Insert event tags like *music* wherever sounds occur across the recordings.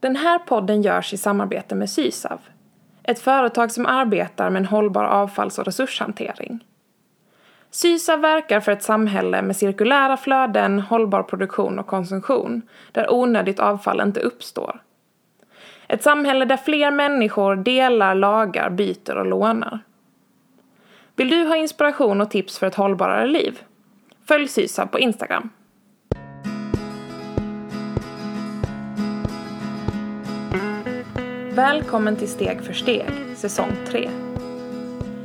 Den här podden görs i samarbete med Sysav, ett företag som arbetar med en hållbar avfalls och resurshantering. Sysav verkar för ett samhälle med cirkulära flöden, hållbar produktion och konsumtion, där onödigt avfall inte uppstår. Ett samhälle där fler människor delar, lagar, byter och lånar. Vill du ha inspiration och tips för ett hållbarare liv? Följ Sysav på Instagram. Välkommen till Steg för steg, säsong 3.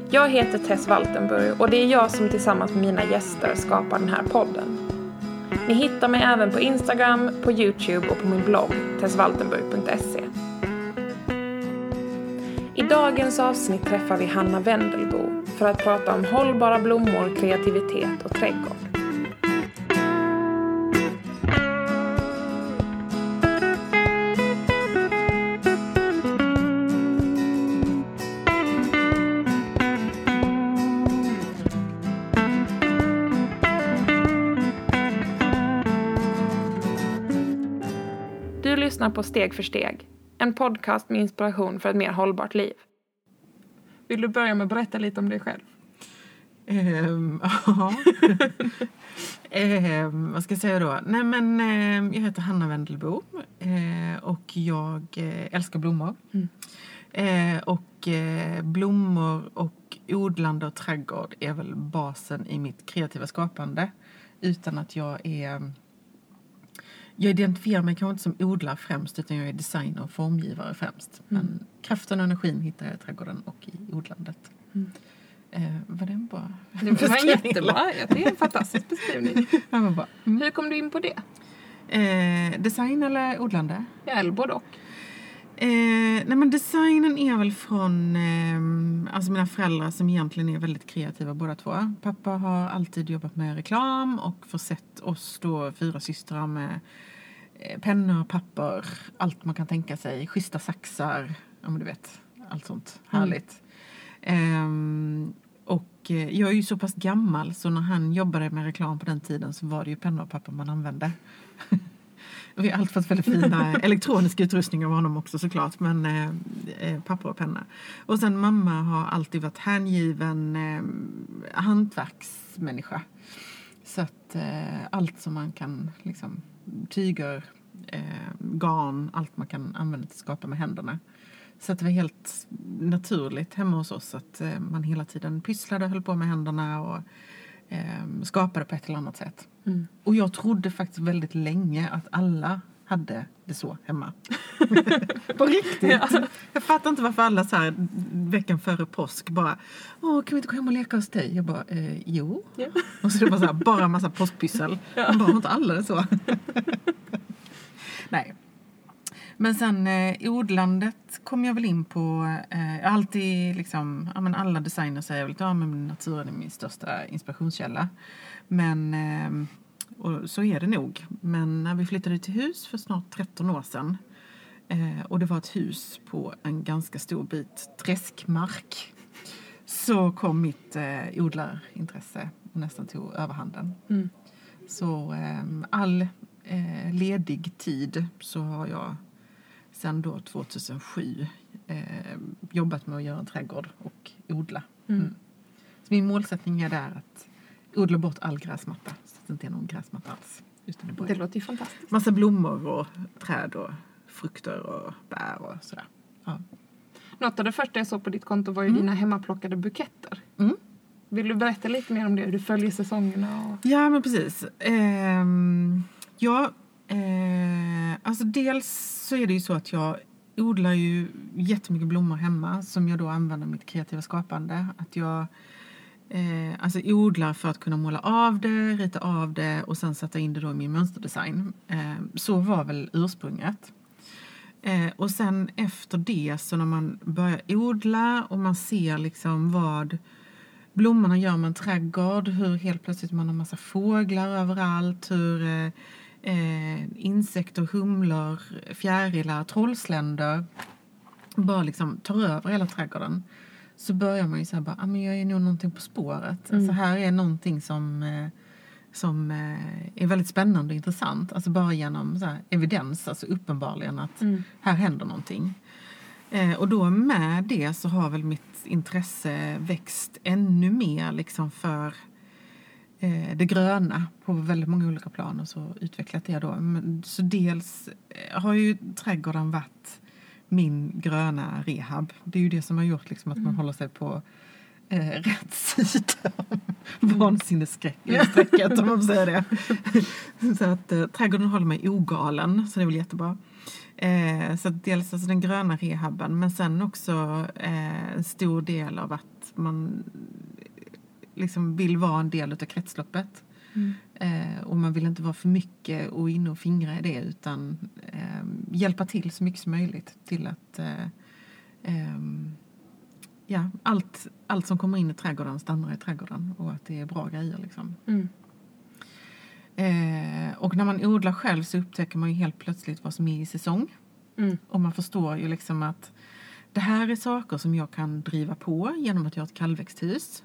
Jag heter Tess Waltenburg och det är jag som tillsammans med mina gäster skapar den här podden. Ni hittar mig även på Instagram, på Youtube och på min blogg tessvaltenburg.se. I dagens avsnitt träffar vi Hanna Wendelbo för att prata om hållbara blommor, kreativitet och trädgård. Lyssnar på Steg för steg, en podcast med inspiration för ett mer hållbart liv. Vill du börja med att berätta lite om dig själv? Ehm, ja. *laughs* Ehm, vad ska jag säga då? Nej, men, ehm, jag heter Hanna Wendelbo eh, och jag eh, älskar blommor. Mm. Eh, och eh, blommor och odlande och trädgård är väl basen i mitt kreativa skapande. Utan att jag är... Jag identifierar mig kanske inte som odlare främst utan jag är designer och formgivare främst. Men kraften och energin hittar jag i trädgården och i odlandet. Mm. Eh, var det en bra Det var *laughs* en jättebra, det är en fantastisk beskrivning. *laughs* Ja, bra. Hur kom du in på det? Eh, design eller odlande? Ja, eller både och. Eh, nej men designen är väl från eh, alltså mina föräldrar som egentligen är väldigt kreativa båda två. Pappa har alltid jobbat med reklam och försett oss då fyra systrar med eh, pennor, papper, allt man kan tänka sig. Schyssta saxar, ja men du vet, allt sånt härligt. Ehm, och eh, jag är ju så pass gammal så när han jobbade med reklam på den tiden så var det ju pennor och papper man använde. *laughs* Vi har alltid fått väldigt fina elektronisk utrustning av honom också såklart. Men eh, eh, papper och penna. Och sen mamma har alltid varit hängiven eh, hantverksmänniska. Så att eh, allt som man kan, liksom tyger, eh, garn, allt man kan använda till att skapa med händerna. Så att det var helt naturligt hemma hos oss att eh, man hela tiden pysslade och höll på med händerna och eh, skapade på ett eller annat sätt. Mm. Och jag trodde faktiskt väldigt länge att alla hade det så hemma. *laughs* På riktigt! Jag fattar inte varför alla så här veckan före påsk bara Åh, kan vi inte gå hem och leka hos dig? Jag bara, eh, jo. Ja. Och så är det bara, så här, bara en massa påskpyssel. Man bara, har inte alla det så? *laughs* Nej. Men sen eh, odlandet kom jag väl in på. Eh, alltid liksom, ja, men alla designers säger väl att ja, men naturen är min största inspirationskälla. Men, eh, och så är det nog. Men när vi flyttade till hus för snart 13 år sedan eh, och det var ett hus på en ganska stor bit träskmark så kom mitt eh, odlarintresse och nästan tog överhanden. Mm. Så eh, all eh, ledig tid så har jag sedan då 2007 eh, jobbat med att göra en trädgård och odla. Mm. Mm. Min målsättning är där att odla bort all gräsmatta så att det inte är någon gräsmatta alls. Utan det bara Det låter ju fantastiskt. massa blommor och träd och frukter och bär och sådär. Ja. Något av det första jag såg på ditt konto var ju Mm. dina hemmaplockade buketter. Mm. Vill du berätta lite mer om det? Hur du följer säsongerna? Och... Ja, men precis. Ehm, ja, eh, alltså dels så är det ju så att jag odlar ju jättemycket blommor hemma som jag då använder mitt kreativa skapande. Att jag eh, alltså odlar för att kunna måla av det, rita av det och sen sätta in det då i min mönsterdesign. Eh, så var väl ursprunget. Eh, och sen efter det så när man börjar odla och man ser liksom vad blommorna gör med en trädgård, hur helt plötsligt man har massa fåglar överallt, hur eh, eh, insekter, humlor, fjärilar, trollsländor bara liksom tar över hela trädgården. Så börjar man ju säga bara, ah, men jag är nog någonting på spåret. Mm. Alltså här är någonting som, eh, som eh, är väldigt spännande och intressant. Alltså bara genom så här, evidens, alltså uppenbarligen att Mm. här händer någonting. Eh, och då med det så har väl mitt intresse växt ännu mer liksom för det gröna på väldigt många olika plan och så utvecklat det då. Så dels har ju trädgården varit min gröna rehab. Det är ju det som har gjort liksom att man håller sig på eh, rätt sida om *laughs* vansinnesstrecket om man säga det. *laughs* så att eh, trädgården håller mig ogalen så det är väl jättebra. Eh, så dels alltså den gröna rehaben men sen också eh, en stor del av att man liksom vill vara en del av kretsloppet. Mm. Eh, och man vill inte vara för mycket och inne och fingra i det utan eh, hjälpa till så mycket som möjligt till att eh, ehm, ja, allt, allt som kommer in i trädgården stannar i trädgården och att det är bra grejer. Liksom. Mm. Eh, och när man odlar själv så upptäcker man ju helt plötsligt vad som är i säsong. Mm. Och man förstår ju liksom att det här är saker som jag kan driva på genom att jag har ett kallväxthus.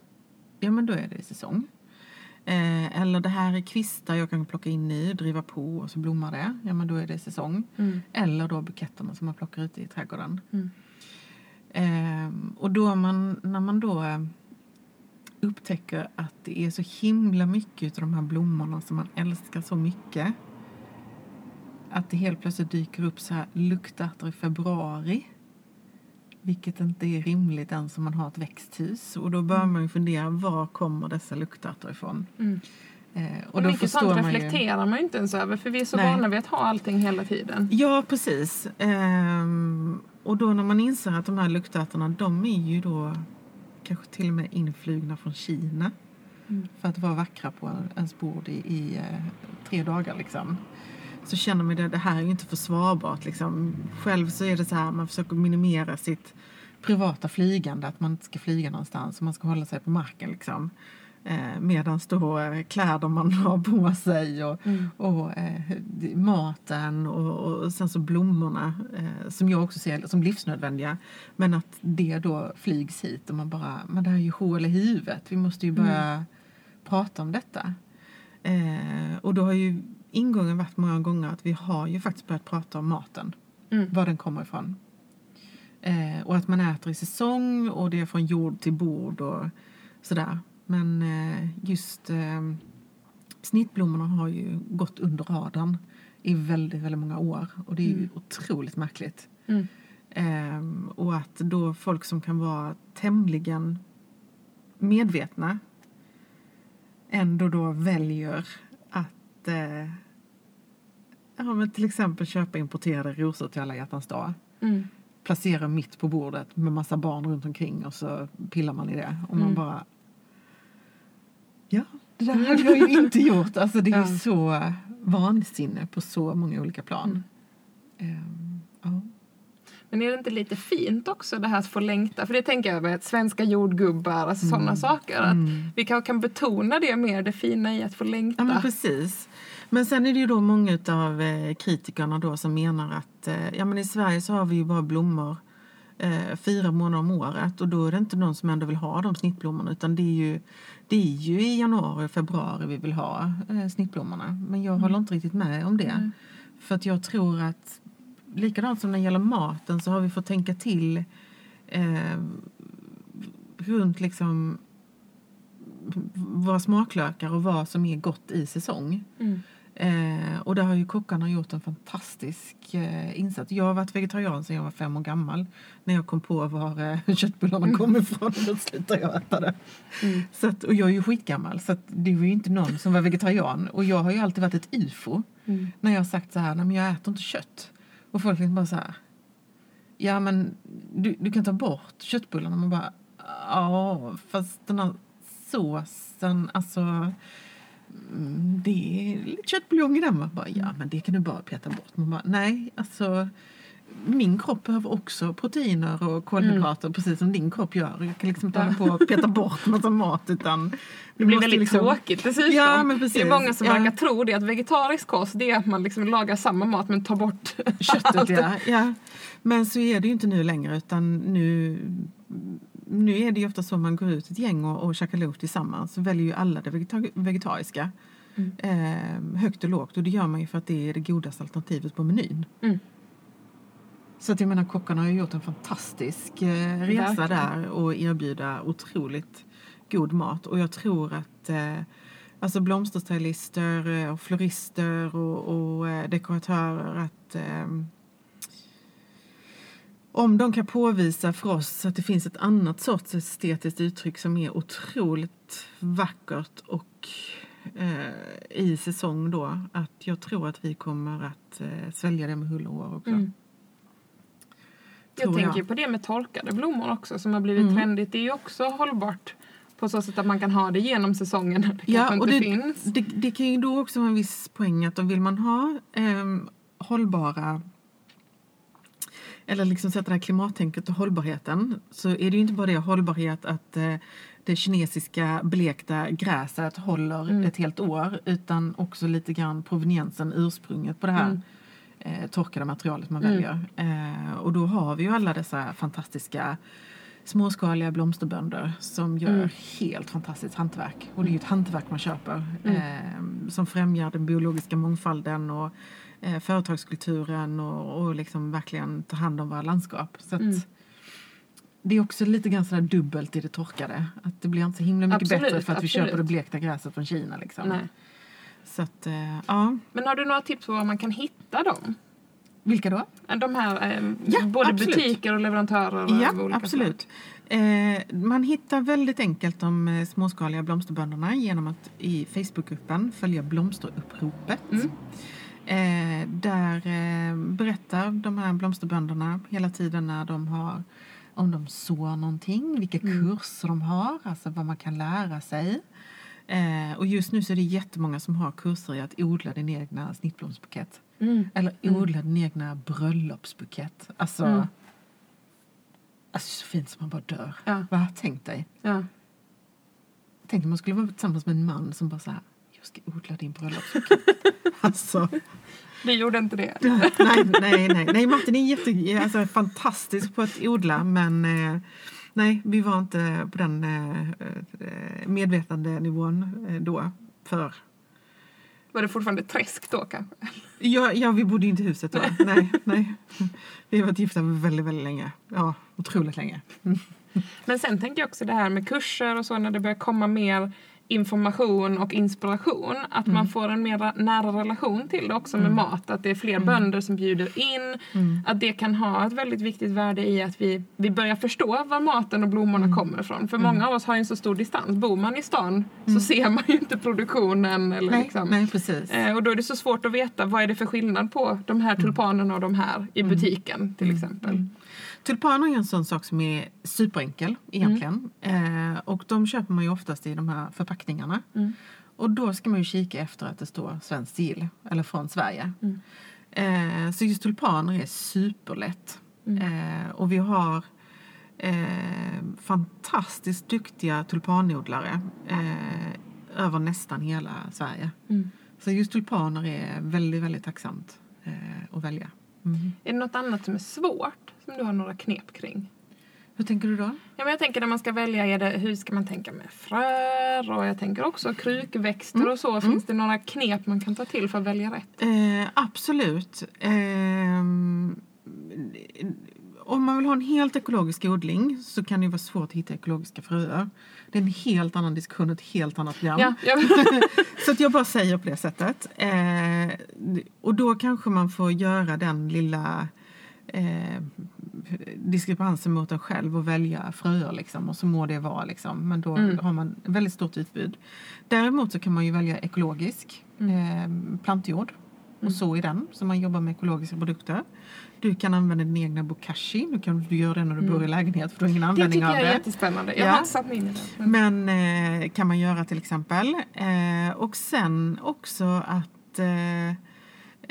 Ja, men då är det i säsong. Eh, eller det här är kvistar jag kan plocka in i, driva på och så blommar det. Ja, men då är det säsong. Mm. Eller då buketterna som man plockar ute i trädgården. Mm. Eh, och då man, när man då eh, upptäcker att det är så himla mycket av de här blommorna som man älskar så mycket. Att det helt plötsligt dyker upp så här luktärtor i februari. Vilket inte är rimligt ens om man har ett växthus. Och då börjar man ju fundera, var kommer dessa luktärtor ifrån? Mm. Eh, och Och då mycket sånt man reflekterar man ju inte ens över för vi är så Nej. vana vid att ha allting hela tiden. Ja, precis. Ehm, och då när man inser att de här luktärtorna, de är ju då kanske till och med influgna från Kina. Mm. För att vara vackra på ens bord i, i eh, tre dagar liksom. Så känner man det, det här är inte försvarbart liksom. Själv så är det så här, man försöker minimera sitt privata flygande, att man inte ska flyga någonstans och man ska hålla sig på marken liksom. Eh, Medan då eh, kläder man har på sig och, Mm. och eh, maten och, och sen så blommorna eh, som jag också ser som livsnödvändiga. Men att det då flygs hit och man bara, men det här är ju hål i huvudet. Vi måste ju börja prata om detta. Eh, och då har ju ingången varit många gånger att vi har ju faktiskt börjat prata om maten. Mm. Var den kommer ifrån. Eh, och att man äter i säsong och det är från jord till bord och sådär. Men eh, just eh, snittblommorna har ju gått under radarn i väldigt, väldigt många år. Och det är ju Mm. otroligt märkligt. Mm. Ehm, och att då folk som kan vara tämligen medvetna ändå då väljer att eh, ja, men till exempel köpa importerade rosor till alla hjärtans dag. Mm. Placera mitt på bordet med massa barn runt omkring och så pillar man i det. Och man Mm. bara... Ja, det där hade jag ju inte gjort. Alltså det är ju Ja. så vansinne på så många olika plan. Mm. Ehm, ja. Men är det inte lite fint också det här att få längta? För det tänker jag med svenska jordgubbar, alltså sådana saker. Att Mm. Vi kanske kan betona det mer, det fina i att få längta. Ja, men precis. Men sen är det ju då många av eh, kritikerna då som menar att eh, ja, men i Sverige så har vi ju bara blommor eh, fyra månader om året och då är det inte någon som ändå vill ha de snittblommorna utan det är ju, det är ju i januari och februari vi vill ha eh, snittblommorna. Men jag håller inte riktigt med om det. Nej. För att jag tror att likadant som när det gäller maten så har vi fått tänka till eh, runt liksom våra smaklökar och vad som är gott i säsong. Mm. Eh, och där har ju kockarna gjort en fantastisk eh, insats. Jag har varit vegetarian sedan jag var fem år gammal. När jag kom på var eh, *laughs* köttbullarna kom ifrån. Då slutade jag äta det. Mm. Så att, och jag är ju skitgammal så det var ju inte någon som var vegetarian. Och jag har ju alltid varit ett ufo. Mm. När jag har sagt så här, nej men jag äter inte kött. Och folk liksom bara så här. Ja men du, du kan ta bort köttbullarna. Man bara, ja fast den här såsen, alltså. Mm, Det är lite köttbuljong i den. Man bara, ja men det kan du bara peta bort. Man bara, nej alltså. Min kropp behöver också proteiner och kolhydrater precis som din kropp gör. Jag kan liksom inte hålla på och peta bort massa mat utan Det blir väldigt liksom- tråkigt dessutom. Ja, men det precis. är många som Ja. verkar tro det att vegetarisk kost det är att man liksom lagar samma mat men tar bort Köttet, ja. ja. Men så är det ju inte nu längre utan nu, nu är det ju ofta så man går ut ett gäng och, och käkar lunch tillsammans så väljer ju alla det vegeta- vegetariska. Eh, högt och lågt. Och det gör man ju för att det är det godaste alternativet på menyn. Mm. Så att jag menar kockarna har ju gjort en fantastisk eh, resa Verkligen. där och erbjuda otroligt god mat. Och jag tror att eh, alltså blomsterstylister eh, och florister och, och eh, dekoratörer att eh, om de kan påvisa för oss att det finns ett annat sorts estetiskt uttryck som är otroligt vackert och eh, i säsong då, att jag tror att vi kommer att eh, svälja det med hull och hår också. Mm. Jag tänker jag. på det med torkade blommor också som har blivit Mm. trendigt. Det är ju också hållbart på så sätt att man kan ha det genom säsongen när *laughs* det Ja, kanske och inte det, finns. det, det kan ju då också vara en viss poäng att om vill man ha ehm, hållbara eller liksom sätta det här klimattänket och hållbarheten så är det ju inte bara det hållbarhet att eh, det kinesiska blekta gräset håller Mm. ett helt år utan också lite grann proveniensen, ursprunget på det här Mm. eh, torkade materialet man Mm. väljer. Eh, och då har vi ju alla dessa fantastiska småskaliga blomsterbönder som gör Mm. helt fantastiskt hantverk. Och det är ju ett hantverk man köper Mm. eh, som främjar den biologiska mångfalden och eh, företagskulturen och, och liksom verkligen tar hand om våra landskap. Så att Mm. Det är också lite grann sådär dubbelt i det torkade. Att det blir inte så himla mycket Absolut, bättre för att vi absolut. köper det blekta gräset från Kina. Liksom. Nej. Så att, eh, ja. Men har du några tips på var man kan hitta dem? Vilka då? De här, eh, Ja, både absolut. butiker och leverantörer Ja, olika absolut. Eh, man hittar väldigt enkelt de eh, småskaliga blomsterbönderna genom att i Facebookgruppen följa Blomsteruppropet. Mm. Där eh, berättar de här blomsterbönderna hela tiden när de har om de sår någonting, vilka Mm. kurser de har, alltså vad man kan lära sig. Eh, och just nu så är det jättemånga som har kurser i att odla din egna snittblomsbukett. Mm. Eller Mm. odla din egna bröllopsbukett. Alltså, Mm. alltså så fint som man bara dör. Ja. Va? Tänk dig. Ja. Tänk om man skulle vara tillsammans med en man som bara så här, jag ska odla din bröllopsbukett. *laughs* alltså, Du gjorde inte det? *laughs* nej, nej, nej. Nej, Martin är jätte, alltså, fantastisk på att odla men eh, nej, vi var inte på den eh, eh, medvetande nivån eh, då. För Var det fortfarande träsk då kanske? Ja, ja, vi bodde inte i huset då. Nej, nej. Vi har varit gifta väldigt, väldigt länge. Ja, otroligt länge. Men sen tänker jag också det här med kurser och så när det börjar komma mer information och inspiration. Att man får en mer nära relation till det också med mat. Att det är fler bönder som bjuder in. Att det kan ha ett väldigt viktigt värde i att vi, vi börjar förstå var maten och blommorna kommer ifrån. För många av oss har ju en så stor distans. Bor man i stan så ser man ju inte produktionen. Eller Nej, liksom. nej, precis. Eh, och då är det så svårt att veta vad är det för skillnad på de här tulpanerna och de här i butiken till exempel. Tulpaner är en sån sak som är superenkel egentligen. Eh, och de köper man ju oftast i de här förpackningarna. Mm. Och då ska man ju kika efter att det står svenskt sigill, eller från Sverige. Mm. Eh, så just tulpaner är superlätt. Eh, och vi har eh, fantastiskt duktiga tulpanodlare eh, över nästan hela Sverige. Mm. Så just tulpaner är väldigt, väldigt tacksamt eh, att välja. Mm. Är det något annat som är svårt som du har några knep kring? Hur tänker du då? Ja, men jag tänker när man ska välja, är det, hur ska man tänka med fröer och jag tänker också krukväxter och så. Finns det några knep man kan ta till för att välja rätt? Eh, absolut. Ehm, om man vill ha en helt ekologisk odling så kan det vara svårt att hitta ekologiska fröer. Det är en helt annan diskussion, ett helt annat program. Ja, ja. *laughs* Så att jag bara säger på det sättet. Eh, och då kanske man får göra den lilla diskrepansen mot en själv och välja fröer liksom. Och så må det vara liksom. Men då Mm. har man väldigt stort utbud. Däremot så kan man ju välja ekologisk eh, plantjord och så i den så man jobbar med ekologiska produkter. Du kan använda din egna bokashi. Du kan du gör det när du bor i lägenhet för du har ingen Det användning tycker av jag är det. jättespännande. Jag Ja. har inte satt mig in i det. Men... Men eh, kan man göra till exempel. Eh, och sen också att eh,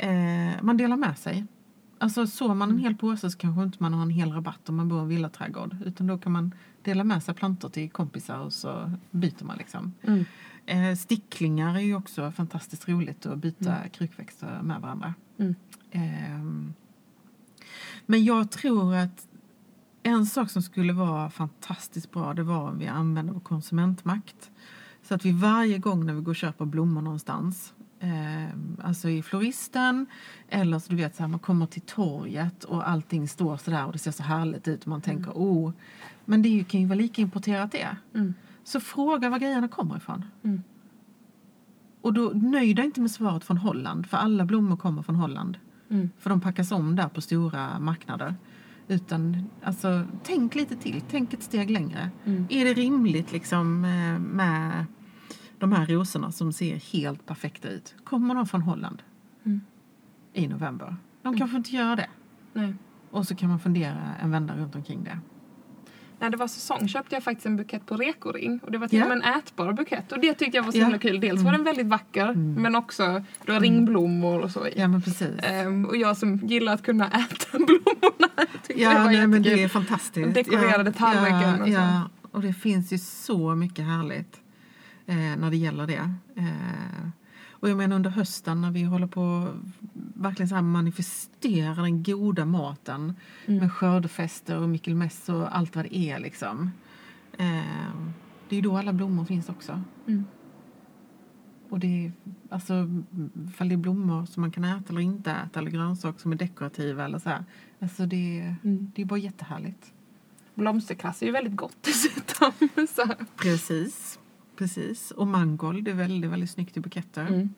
eh, man delar med sig. Alltså sår man en hel påse så kanske inte man har en hel rabatt om man bor i en villaträdgård. Utan då kan man dela med sig plantor till kompisar och så byter man liksom. Mm. Eh, sticklingar är ju också fantastiskt roligt att byta krukväxter med varandra. Mm. Ehm, men jag tror att en sak som skulle vara fantastiskt bra det var om vi använde vår konsumentmakt Så att vi varje gång när vi går och köper blommor någonstans, eh, alltså i floristen eller så du vet så här, man kommer till torget och allting står så där och det ser så härligt ut och man tänker oh, men det är ju- kan ju vara lika importerat det. Mm. Så fråga var grejerna kommer ifrån. Mm. Och då nöj dig inte med svaret från Holland, för alla blommor kommer från Holland. Mm. För de packas om där på stora marknader. Utan, alltså, tänk lite till, tänk ett steg längre. Mm. Är det rimligt liksom eh, med de här rosorna som ser helt perfekta ut? Kommer de från Holland Mm. i november? De kanske inte gör det. Nej. Och så kan man fundera en vända runt omkring det. När det var säsong köpte jag faktiskt en bukett på rekoring och det var till Ja. och med en ätbar bukett och det tyckte jag var så Ja. himla kul. Dels var den väldigt vacker men också det var ringblommor och så i. Ja men precis. Ehm, och jag som gillar att kunna äta *laughs* blommorna tyckte det Ja, var nej, men jättekul. det är fantastiskt. Dekorerade tallriken ja, och så. Ja, och det finns ju så mycket härligt eh, när det gäller det. Eh, och jag menar under hösten när vi håller på verkligen så här manifestera den goda maten Mm. med skördefester och Michelmess och allt vad det är liksom. Eh, det är ju då alla blommor finns också. Mm. Och det är alltså ifall det är blommor som man kan äta eller inte äta eller grönsaker som är dekorativa eller så här. Alltså det, Mm. det är bara jättehärligt. Blomsterkrass är ju väldigt gott dessutom. *laughs* Precis. Precis. Och mangold är väldigt, väldigt snyggt i buketter. Mm.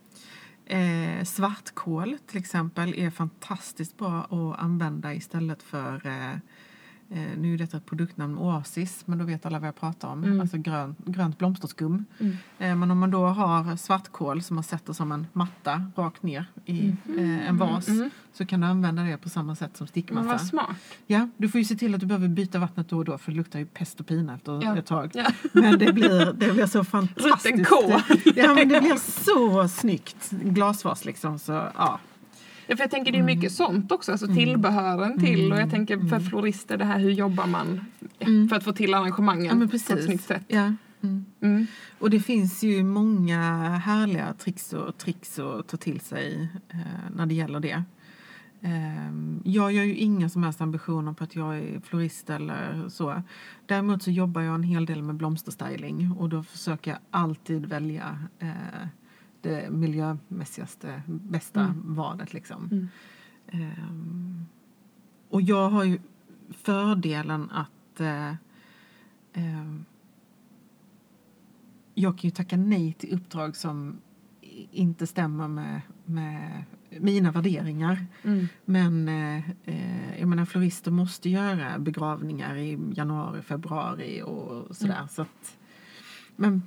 Eh, svartkål till exempel är fantastiskt bra att använda istället för eh, eh, nu är detta ett produktnamn Oasis, men då vet alla vad jag pratar om. Mm. Alltså grön, grönt blomsterskum. Mm. Eh, men om man då har svartkål som man sätter som en matta rakt ner i eh, en vas Mm. så kan du använda det på samma sätt som Men stickmassa. vad smart. Ja, du får ju se till att du behöver byta vattnet då och då för det luktar ju pest och pina efter Ja. ett tag. Ja. Men det blir, det blir så *laughs* fantastiskt. Rutten kål. Ja, men det blir så snyggt. Glasvas liksom. Så, ja. Ja, för jag tänker det är mycket sånt också, alltså tillbehören till och jag tänker för florister det här hur jobbar man Mm. för att få till arrangemangen ja, på ett snyggt sätt. Ja. Mm. Mm. Och det finns ju många härliga tricks och tricks att ta till sig eh, när det gäller det. Eh, jag gör ju inga som helst ambitioner på att jag är florist eller så. Däremot så jobbar jag en hel del med blomsterstyling och då försöker jag alltid välja eh, det miljömässigaste, bästa Mm. valet liksom. Mm. Ehm, och jag har ju fördelen att eh, ehm, jag kan ju tacka nej till uppdrag som inte stämmer med, med mina värderingar. Mm. Men eh, eh, jag menar florister måste göra begravningar i januari, februari och sådär. Mm. Så att, men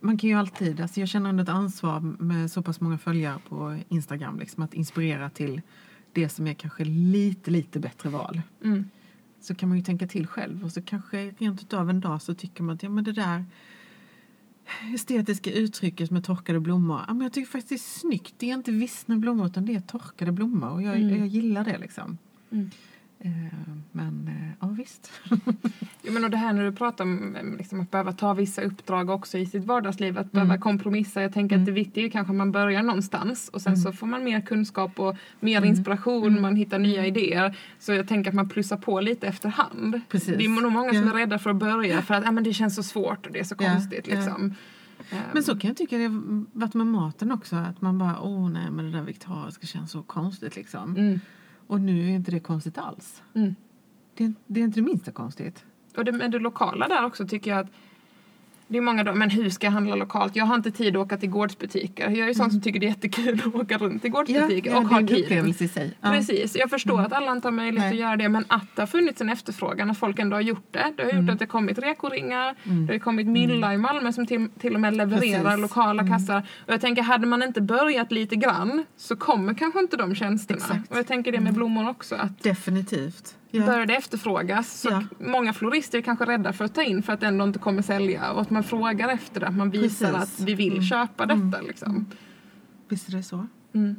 man kan ju alltid, alltså jag känner ändå ett ansvar med så pass många följare på Instagram liksom, att inspirera till det som är kanske lite, lite bättre val. Mm. Så kan man ju tänka till själv och så kanske rent utav en dag så tycker man att ja, men det där estetiska uttrycket med torkade blommor, ja, men jag tycker faktiskt det är snyggt. Det är inte vissna blommor utan det är torkade blommor och jag, Mm. jag gillar det liksom. Mm. Eh, men eh, ja visst. *laughs* Ja, men och det här när du pratar om em, liksom, att behöva ta vissa uppdrag också i sitt vardagsliv, att behöva kompromissa. Jag tänker att det viktiga är kanske att man börjar någonstans och sen så får man mer kunskap och mer inspiration, man hittar nya idéer. Så jag tänker att man plussar på lite efterhand. Precis. Det är nog många som Ja. är rädda för att börja för att äh, men det känns så svårt och det är så Ja, konstigt. ja. Liksom. Em, Men så kan jag tycka det har varit med maten också. Att man bara, åh nej men det där vegetariska känns så konstigt liksom. Och nu är inte det konstigt alls. mm. Det, är- det är inte det minsta konstigt. Och det, med det lokala där också tycker jag att det är många då, men hur ska jag handla lokalt? Jag har inte tid att åka till gårdsbutiker. Jag är ju sån som tycker det är jättekul att åka runt till gårdsbutiker och det är ha upplevelse i sig. Ja. Precis, jag förstår att alla inte har möjlighet Nej. att göra det men att det har funnits en efterfrågan, att folk ändå har gjort det. Det har gjort att det har kommit rekoringar, det har kommit Milla i Malmö som till, till och med levererar Precis. lokala kassar. Och jag tänker, hade man inte börjat lite grann så kommer kanske inte de tjänsterna. Exakt. Och jag tänker det med blommor också, att Definitivt. Ja. börjar det efterfrågas så Ja. många florister är kanske rädda för att ta in för att det ändå inte kommer sälja och att man frågar efter det, att man visar Precis. att vi vill Mm. köpa detta liksom. Visst är det så. Mm.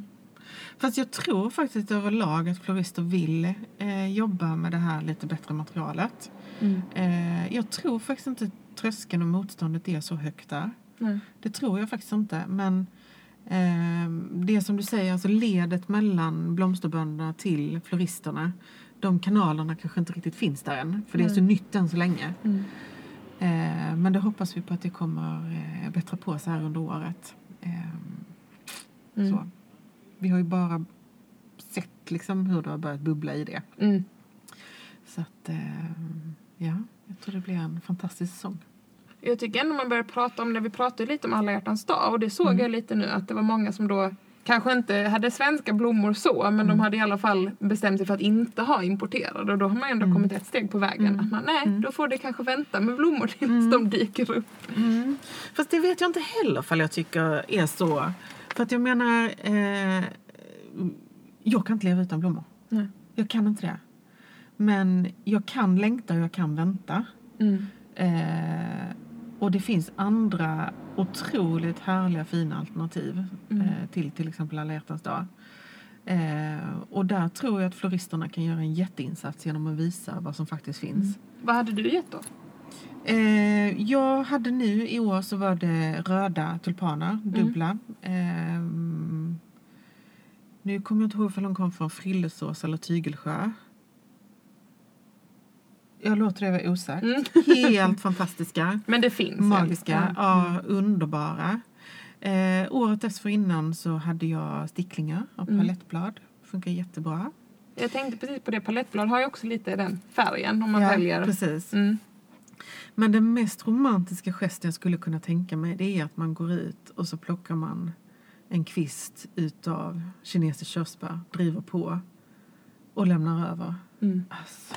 Fast jag tror faktiskt överlag att florister vill eh, jobba med det här lite bättre materialet. Mm. Eh, jag tror faktiskt inte tröskeln och motståndet är så högt där. Nej. Det tror jag faktiskt inte. Men eh, det som du säger, alltså ledet mellan blomsterbönderna till floristerna. De kanalerna kanske inte riktigt finns där än. För det är så nytt än så länge. Mm. Eh, men det hoppas vi på att det kommer eh, bättra på sig här under året. Eh, Mm. så. Vi har ju bara sett liksom hur det har börjat bubbla i det. Mm. Så att, eh, ja, jag tror det blir en fantastisk säsong. Jag tycker ändå man börjar prata om det. Vi pratade lite om alla hjärtans dag och det såg Mm. jag lite nu att det var många som då kanske inte hade svenska blommor så men Mm. de hade i alla fall bestämt sig för att inte ha importerade och då har man ändå Mm. kommit ett steg på vägen. Mm. Att man, nej, Mm. då får det kanske vänta med blommor tills Mm. de dyker upp. Mm. Fast det vet jag inte heller fall jag tycker är så. För att jag menar, eh, jag kan inte leva utan blommor. Nej. Jag kan inte det. Men jag kan längta och jag kan vänta. Eh, och det finns andra otroligt härliga fina alternativ Mm. eh, till till exempel alla dag. Eh, och där tror jag att floristerna kan göra en jätteinsats genom att visa vad som faktiskt finns. Vad hade du gett då? Eh, jag hade nu i år så var det röda tulpaner, dubbla. Eh, nu kommer jag inte ihåg om de kom från Frillesås eller Tygelsjö. Jag låter det vara osagt. Mm. *laughs* Helt fantastiska. Men det finns. Magiska, Ja. ja, underbara. Eh, året dessförinnan så hade jag sticklingar av Mm. palettblad. Funkar jättebra. Jag tänkte precis på det. Palettblad har ju också lite den färgen om man ja, väljer. Precis. Mm. Men den mest romantiska gesten jag skulle kunna tänka mig det är att man går ut och så plockar man en kvist utav kinesiskt körsbär, driver på och lämnar över. Mm. Alltså,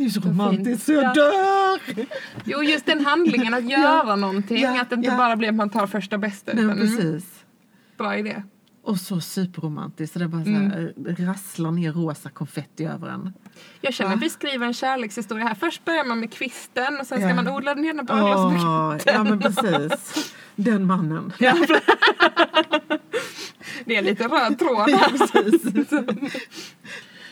det är så romantiskt så jag Ja. dör! Jo, just den handlingen att *laughs* göra någonting. ja, att det inte ja. bara blir att man tar första bästa. Nej, utan, mm, precis. bra idé. Och så superromantiskt. Så det bara så Mm. här, rasslar ner rosa konfetti över en. Jag känner att vi skriver en kärlekshistoria här. Först börjar man med kvisten och sen ska Ja. man odla den ena brödlösa Åh, ja men precis. Den mannen. *laughs* Ja. Det är lite röd tråd Ja, här. precis. *laughs*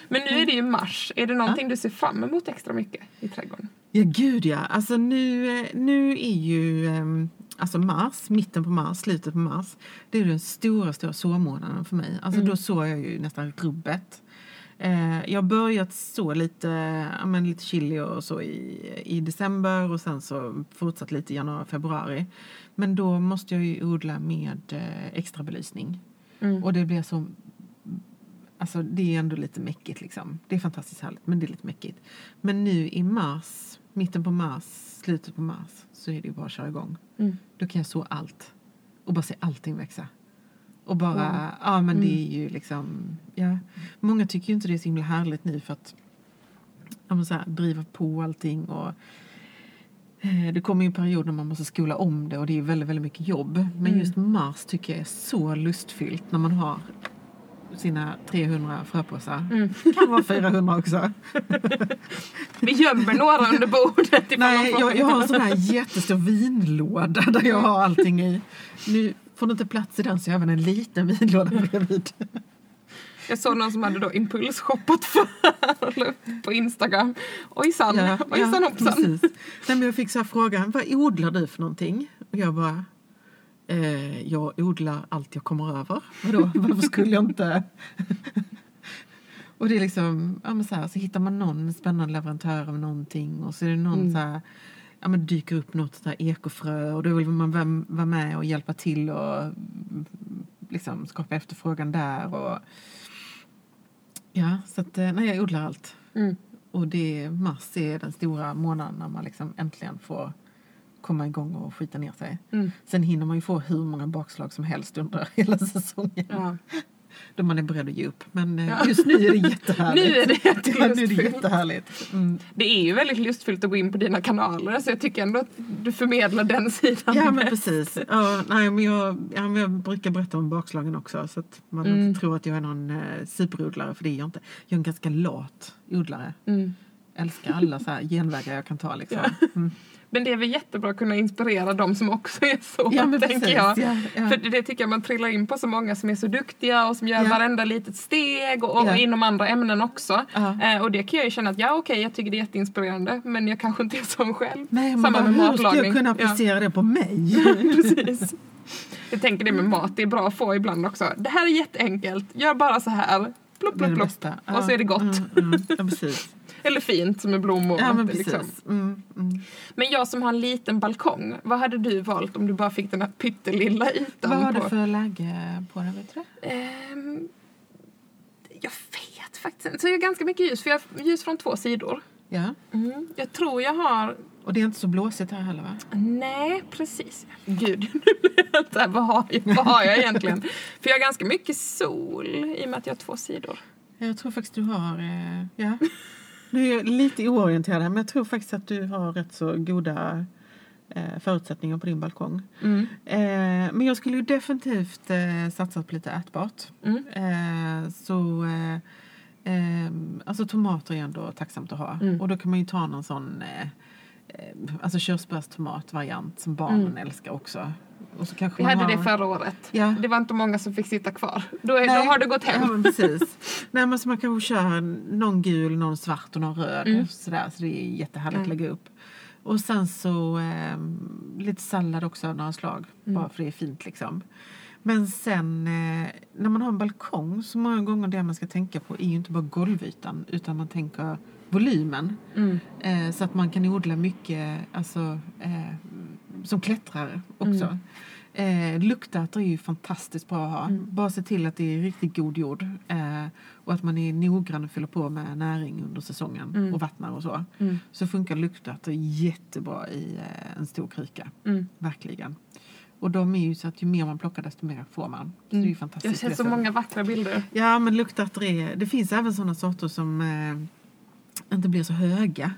Men nu är det ju mars. Är det någonting du ser fram emot extra mycket i trädgården? Ja gud ja. Alltså nu, nu är ju ehm, alltså mars, mitten på mars, slutet på mars. Det är den stora, stora såmånaden för mig. Alltså Mm. då sår jag ju nästan rubbet. Eh, jag har börjat så lite, ja, men lite chili och så i, i december och sen så fortsatt lite i januari, februari. Men då måste jag ju odla med eh, extra belysning. Mm. Och det blir så... Alltså det är ändå lite mäckigt liksom. Det är fantastiskt härligt men det är lite mäckigt. Men nu i mars, mitten på mars, slutet på mars så är det ju bara att köra igång. Mm. Då kan jag så allt. Och bara se allting växa. Och bara, Wow. ja men det Mm. är ju liksom, ja. Många tycker ju inte det är så himla härligt nu för att ja, så här, driva på allting och eh, det kommer ju en period när man måste skola om det och det är väldigt, väldigt mycket jobb. Men Mm. just mars tycker jag är så lustfyllt när man har sina 300 fröpåsar. Mm. Kan vara 400 också. *laughs* Vi gömmer några under bordet. Nej, jag, jag har en sån här jättestor vinlåda där jag har allting i. Nu får det inte plats i den så jag har även en liten vinlåda bredvid. Jag såg någon som hade då impulsshoppat för på Instagram. Ojsan, ojsan hoppsan. precis. Nej, men jag fick så här frågan, vad odlar du för någonting? Och jag bara, eh, jag odlar allt jag kommer över. Vadå, *laughs* varför skulle jag inte? *laughs* och det är liksom, ja så här, så hittar man någon spännande leverantör av någonting och så är det någon Mm. så här, ja men dyker upp något så här ekofrö och då vill man vara- vara med och hjälpa till och mm, liksom skapa efterfrågan där och ja, så att eh, nej, jag odlar allt. Mm. Och det, mars är den stora månaden när man liksom äntligen får komma igång och skita ner sig. Mm. Sen hinner man ju få hur många bakslag som helst under *laughs* hela säsongen. Ja. *laughs* Då man är beredd att ge upp. Men eh, Ja. just nu är det jättehärligt. *laughs* Nu är det Ja, nu är det jättelustfyllt. jättehärligt. Mm. Det är ju väldigt lustfyllt att gå in på dina kanaler så jag tycker ändå att du förmedlar den sidan Ja men bäst. precis. Ja, nej, men jag, ja, men jag brukar berätta om bakslagen också så att man Mm. inte tror att jag är någon eh, superodlare för det är jag inte. Jag är en ganska lat odlare. Mm. Älskar alla så här genvägar jag kan ta liksom. Mm. Men det är väl jättebra att kunna inspirera de som också är så, Ja tänker precis. jag. Ja, ja. För det, tycker jag man trillar in på så många som är så duktiga och som gör Ja. varenda litet steg och, och inom andra ämnen också. Ja. Eh, och det kan jag ju känna att ja okej, jag tycker det är jätteinspirerande men jag kanske inte är sån själv. Nej, men Samma bara, med hur ska jag kunna applicera det på mig? *laughs* Precis. Jag tänker det med mat, det är bra att få ibland också. Det här är jätteenkelt, gör bara så här. Plopp, plopp, plopp. Och så är det gott. Mm, mm, ja, precis. Eller fint med blommor. Ja, men är precis. liksom- Mm, mm. Men jag som har en liten balkong, vad hade du valt om du bara fick den här pyttelilla ytan Vad har du för läge på den? Vet du? Ehm, jag vet faktiskt inte. Så jag har ganska mycket ljus, för jag har ljus från två sidor. Ja. Mm. Jag tror jag har... Och det är inte så blåsigt här heller va? Nej, precis. Gud, nu blir jag så här, vad har jag, vad har jag egentligen? *laughs* För jag har ganska mycket sol i och med att jag har två sidor. Jag tror faktiskt du har... Eh, ja. Nu är jag lite oorienterad här, men jag tror faktiskt att du har rätt så goda eh, förutsättningar på din balkong. Mm. Eh, men jag skulle ju definitivt eh, satsa på lite ätbart. Mm. Eh, så... Eh, eh, alltså tomater är ändå tacksamt att ha. Mm. Och då kan man ju ta någon sån... Eh, eh, alltså körsbärstomatvariant som barnen Mm. älskar också. Och så kanske Vi hade har... det förra året. Ja. Det var inte många som fick sitta kvar. Då, är, då har det gått hem. Ja, precis. Nej, men så man kanske kör någon gul, någon svart och någon röd. Mm. Sådär, så det är jättehärligt att Mm. lägga upp. Och sen så ehm, lite sallad också av några slag. Mm. Bara för det är fint liksom. Men sen eh, när man har en balkong så många gånger det man ska tänka på är ju inte bara golvytan utan man tänker volymen. Mm. Eh, så att man kan odla mycket alltså, eh, som klättrare också. Eh, luktärtor är ju fantastiskt bra att ha. Mm. Bara se till att det är riktigt god jord. Eh, och att man är noggrann och fyller på med näring under säsongen Mm. och vattnar och så. Mm. Så funkar luktärtor jättebra i eh, en stor kryka. Mm. Verkligen. Och de är ju så att ju mer man plockar desto mer får man. Så det är ju Jag har fantastiskt. sett så det många vackra bilder. Ja, men luktärtor är... Det finns även sådana sorter som eh, inte blir så höga.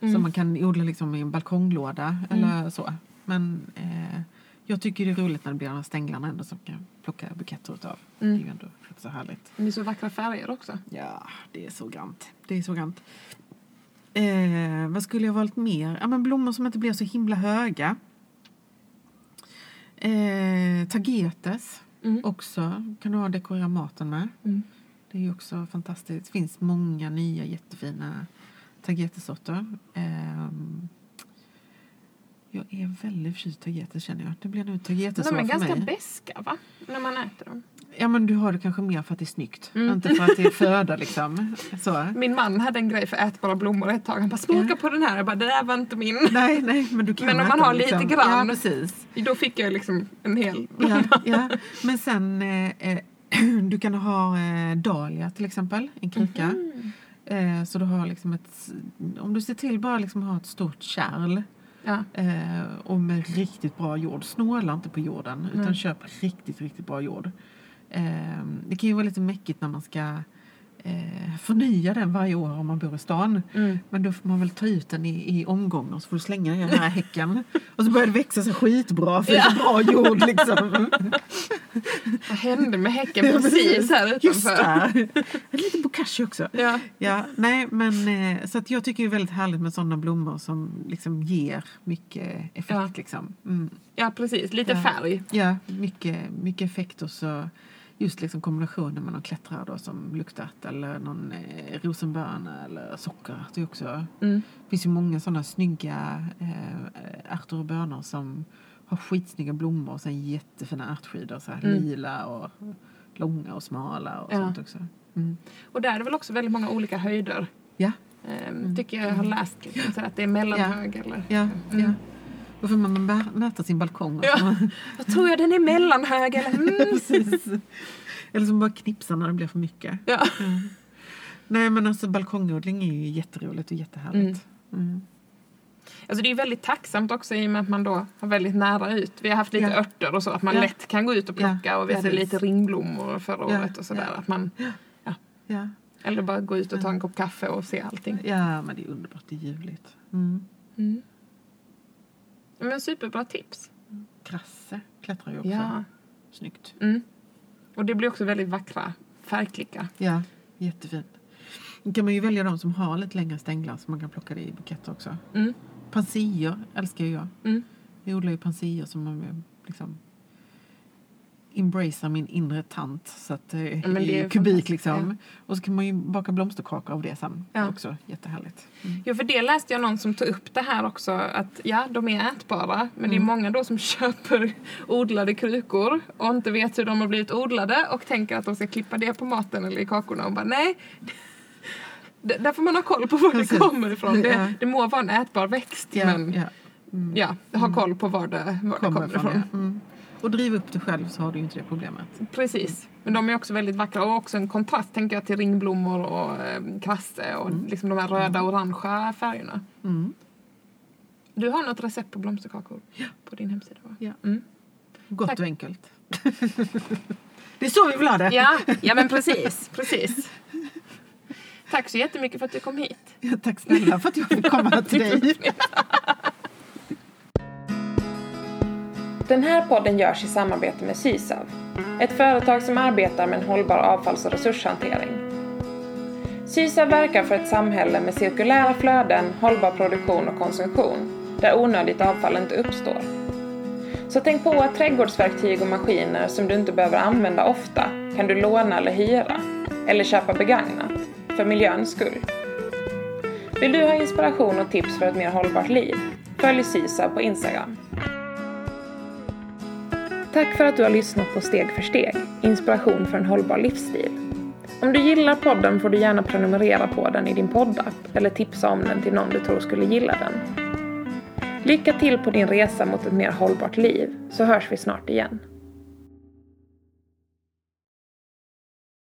Mm. Som man kan odla liksom i en balkonglåda eller så. Men eh, jag tycker det är roligt när det blir de här stänglarna ändå som kan plocka buketter utav. Mm. Det är ju ändå så härligt. Det är så vackra färger också. Ja, det är så grant. Det är så grant. Eh, vad skulle jag valt mer? Ja, men blommor som inte blir så himla höga. Eh, tagetes Mm. också. Kan du ha dekorera maten med. Mm. Det är också fantastiskt. Det finns många nya jättefina tagetesorter. Ehm, jag är väldigt förtjust i tagetes känner jag. Det blir De tagetesår är för ganska mig. beska va? När man äter dem. Ja men du har det kanske mer för att det är snyggt. Mm. Inte för att det är föda liksom. Så. Min man hade en grej för ätbara blommor ett tag. Han bara smaka Ja. på den här. Jag bara det där var inte min. Nej, nej, men du kan Men om man har det, lite liksom. grann. Ja, precis. Då fick jag liksom en hel Ja, blomma. ja. Men sen, eh, eh, *clears throat* du kan ha eh, dahlia till exempel, en kruka. Mhm. Eh, så du har liksom ett, om du ser till bara liksom ha ett stort kärl Ja. eh, och med riktigt bra jord. Snåla inte på jorden utan Mm. köp riktigt, riktigt bra jord. Eh, det kan ju vara lite mäckigt när man ska eh, förnya den varje år om man bor i stan. Mm. Men då får man väl ta ut den i, i omgångar så får du slänga den i den här häcken. Och så börjar det växa så skitbra för det är så bra jord liksom. Vad hände med häcken precis här Just utanför? där! Lite bokashi också. Ja. Ja, nej, men eh, så att jag tycker det är väldigt härligt med sådana blommor som liksom ger mycket effekt. Ja. Liksom. Mm. ja, precis. Lite färg. Ja, mycket, mycket effekt och så just liksom kombinationen med någon klättrare då som luktat eller någon eh, rosenböna eller socker. Det är också Mm. Det finns ju många sådana snygga eh, ärtor och bönor som har skitsnygga blommor och sen jättefina ärtskidor. Så här Mm. lila och långa och smala och Ja. sånt också. Mm. Och där är det väl också väldigt många olika höjder. Ja, Ehm, Tycker jag har läst liksom, så att det är mellanhög eller... ja, Mm. ja. Då får man mä- mäta sin balkong. Ja. så. Jag tror jag den är mellanhög eller... Mm. *laughs* Precis. Eller som bara knipsa när det blir för mycket. Ja. Mm. Nej men alltså balkongodling är ju jätteroligt och jättehärligt. Mm. Alltså det är väldigt tacksamt också i och med att man då har väldigt nära ut. Vi har haft lite Ja. örter och så att man Ja. lätt kan gå ut och plocka Ja, och vi hade precis. lite ringblommor förra året och sådär. Att man, Ja. eller bara gå ut och ta en kopp kaffe och se allting. ja, men det är underbart. Det är ljuvligt. Mm. Men superbra tips. Krasse klättrar ju också. Ja. Snyggt. Mm. Och det blir också väldigt vackra färgklickar. Ja, jättefint. Då kan man ju välja de som har lite längre stänglar så man kan plocka det i buketter också. Mm. Pansier älskar ju jag. Mm. Jag odlar ju pansier som man liksom embracear min inre tant så att Ja, men det är är kubik liksom. Och så kan man ju baka blomsterkakor av det sen. Ja. Också jättehärligt. Ja, för det läste jag någon som tog upp det här också att ja, de är ätbara men det är Mm. många då som *laughs* köper odlade krukor och inte vet hur de har blivit odlade och tänker att de ska klippa det på maten eller i kakorna och bara nej. *laughs* Där får man ha koll på var Precis. det kommer ifrån. Det, Ja. det må vara en ätbar växt Ja, men ja. ja, ha koll på var det, var Kommer det kommer ifrån. ifrån. ja. Mm. Och driv upp det själv så har du inte det problemet. Precis. Men de är också väldigt vackra och också en kontrast tänker jag till ringblommor och eh, krasse och liksom de här röda och orangea färgerna. Mm. Du har något recept på blomsterkakor på din hemsida va? Ja. Mm. Gott Tack. och enkelt. *laughs* det är så vi vill ha det. Ja, ja men precis, *laughs* precis. Tack så jättemycket för att du kom hit. Ja, Tack snälla för att jag fick komma till dig. *laughs* Den här podden görs i samarbete med Sysav, ett företag som arbetar med en hållbar avfalls och resurshantering. Sysav verkar för ett samhälle med cirkulära flöden, hållbar produktion och konsumtion, där onödigt avfall inte uppstår. Så tänk på att trädgårdsverktyg och maskiner som du inte behöver använda ofta kan du låna eller hyra, eller köpa begagnat, för miljöns skull. Vill du ha inspiration och tips för ett mer hållbart liv? Följ Sysav på Instagram. Tack för att du har lyssnat på Steg för steg, inspiration för en hållbar livsstil. Om du gillar podden får du gärna prenumerera på den i din poddapp eller tipsa om den till någon du tror skulle gilla den. Lycka till på din resa mot ett mer hållbart liv, så hörs vi snart igen.